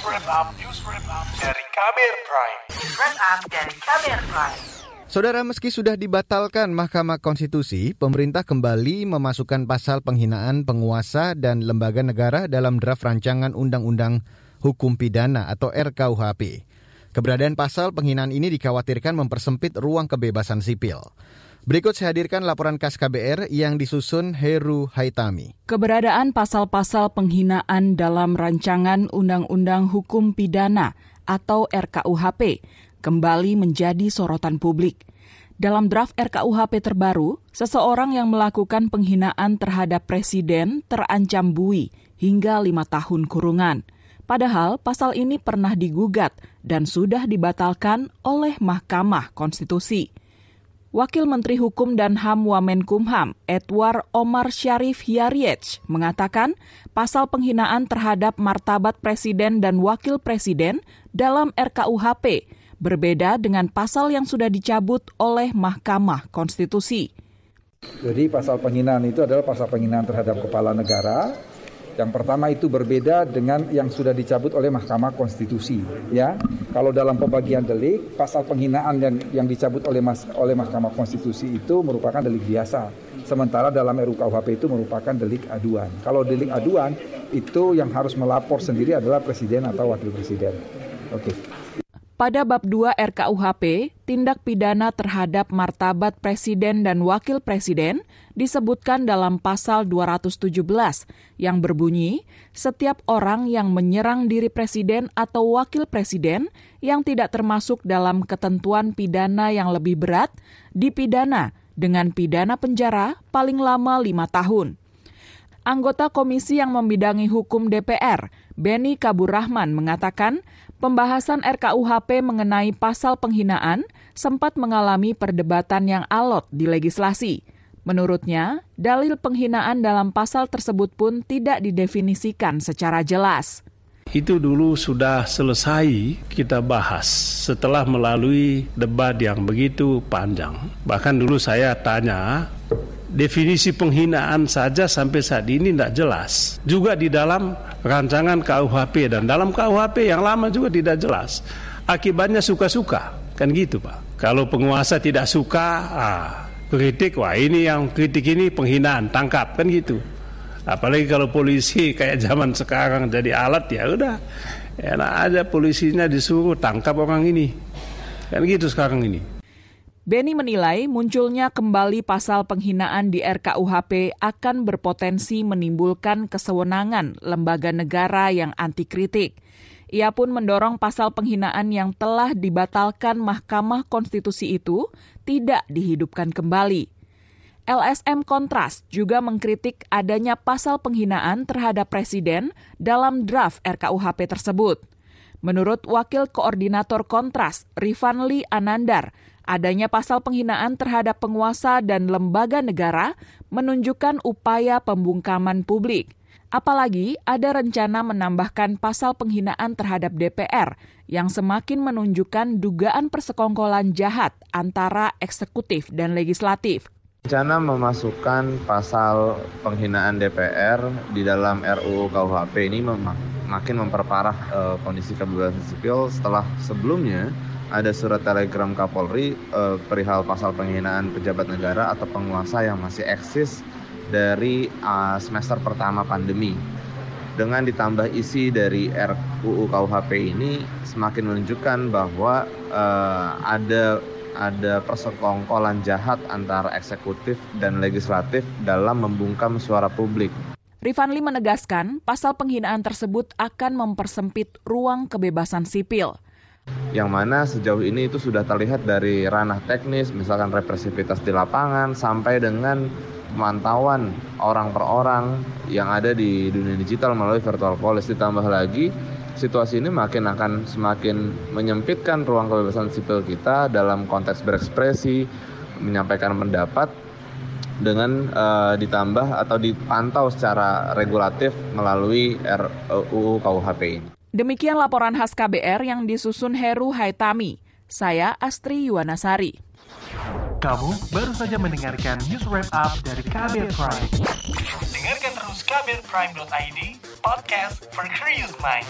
Wrap Up, News Wrap Up dari Kamer Prime. News Wrap Up dari Kamer Prime. Saudara, meski sudah dibatalkan Mahkamah Konstitusi, pemerintah kembali memasukkan pasal penghinaan penguasa dan lembaga negara dalam draft rancangan Undang-Undang Hukum Pidana atau RKUHP. Keberadaan pasal penghinaan ini dikhawatirkan mempersempit ruang kebebasan sipil. Berikut saya hadirkan laporan khas KBR yang disusun Heru Haitami. Keberadaan pasal-pasal penghinaan dalam rancangan Undang-Undang Hukum Pidana atau RKUHP kembali menjadi sorotan publik. Dalam draft RKUHP terbaru, seseorang yang melakukan penghinaan terhadap presiden terancam bui hingga lima tahun kurungan. Padahal pasal ini pernah digugat dan sudah dibatalkan oleh Mahkamah Konstitusi. Wakil Menteri Hukum dan HAM Wamenkumham, Edward Omar Syarif Hiariech, mengatakan pasal penghinaan terhadap martabat presiden dan wakil presiden dalam RKUHP berbeda dengan pasal yang sudah dicabut oleh Mahkamah Konstitusi. Jadi pasal penghinaan itu adalah pasal penghinaan terhadap kepala negara, yang pertama itu berbeda dengan yang sudah dicabut oleh Mahkamah Konstitusi. Ya, kalau dalam pembagian delik, pasal penghinaan yang yang dicabut oleh mas, oleh Mahkamah Konstitusi itu merupakan delik biasa. Sementara dalam RUKUHP itu merupakan delik aduan. Kalau delik aduan itu yang harus melapor sendiri adalah presiden atau wakil presiden. Oke. Okay. Pada bab 2 RKUHP, tindak pidana terhadap martabat presiden dan wakil presiden disebutkan dalam pasal 217 yang berbunyi, setiap orang yang menyerang diri presiden atau wakil presiden yang tidak termasuk dalam ketentuan pidana yang lebih berat dipidana dengan pidana penjara paling lama lima tahun. Anggota komisi yang membidangi hukum DPR, Beni Kabur Rahman, mengatakan pembahasan RKUHP mengenai pasal penghinaan sempat mengalami perdebatan yang alot di legislasi. Menurutnya, dalil penghinaan dalam pasal tersebut pun tidak didefinisikan secara jelas. Itu dulu sudah selesai kita bahas setelah melalui debat yang begitu panjang. Bahkan dulu saya tanya definisi penghinaan saja sampai saat ini tidak jelas. Juga di dalam rancangan KUHP dan dalam KUHP yang lama juga tidak jelas. Akibatnya suka-suka, kan gitu Pak. Kalau penguasa tidak suka, ah, kritik, wah ini yang kritik ini penghinaan, tangkap, kan gitu. Apalagi kalau polisi kayak zaman sekarang jadi alat ya udah enak aja polisinya disuruh tangkap orang ini. Kan gitu sekarang ini. Beni menilai munculnya kembali pasal penghinaan di RKUHP akan berpotensi menimbulkan kesewenangan lembaga negara yang anti kritik. Ia pun mendorong pasal penghinaan yang telah dibatalkan Mahkamah Konstitusi itu tidak dihidupkan kembali. LSM Kontras juga mengkritik adanya pasal penghinaan terhadap presiden dalam draft RKUHP tersebut. Menurut Wakil Koordinator Kontras, Rifanli Anandar, Adanya pasal penghinaan terhadap penguasa dan lembaga negara menunjukkan upaya pembungkaman publik. Apalagi ada rencana menambahkan pasal penghinaan terhadap DPR yang semakin menunjukkan dugaan persekongkolan jahat antara eksekutif dan legislatif. Rencana memasukkan pasal penghinaan DPR di dalam RUU KUHP ini mem makin memperparah uh, kondisi kebebasan sipil setelah sebelumnya ada surat telegram Kapolri eh, perihal pasal penghinaan pejabat negara atau penguasa yang masih eksis dari uh, semester pertama pandemi. Dengan ditambah isi dari RUU KUHP ini semakin menunjukkan bahwa uh, ada ada persekongkolan jahat antara eksekutif dan legislatif dalam membungkam suara publik. Rifanli menegaskan pasal penghinaan tersebut akan mempersempit ruang kebebasan sipil yang mana sejauh ini itu sudah terlihat dari ranah teknis, misalkan represivitas di lapangan, sampai dengan pemantauan orang per orang yang ada di dunia digital melalui virtual police. Ditambah lagi, situasi ini makin akan semakin menyempitkan ruang kebebasan sipil kita dalam konteks berekspresi, menyampaikan pendapat, dengan uh, ditambah atau dipantau secara regulatif melalui RUU KUHP ini. Demikian laporan khas KBR yang disusun Heru Haitami. Saya Astri Yuwanasari. Kamu baru saja mendengarkan news wrap up dari KBR Prime. Dengarkan terus kbrprime.id, podcast for curious mind.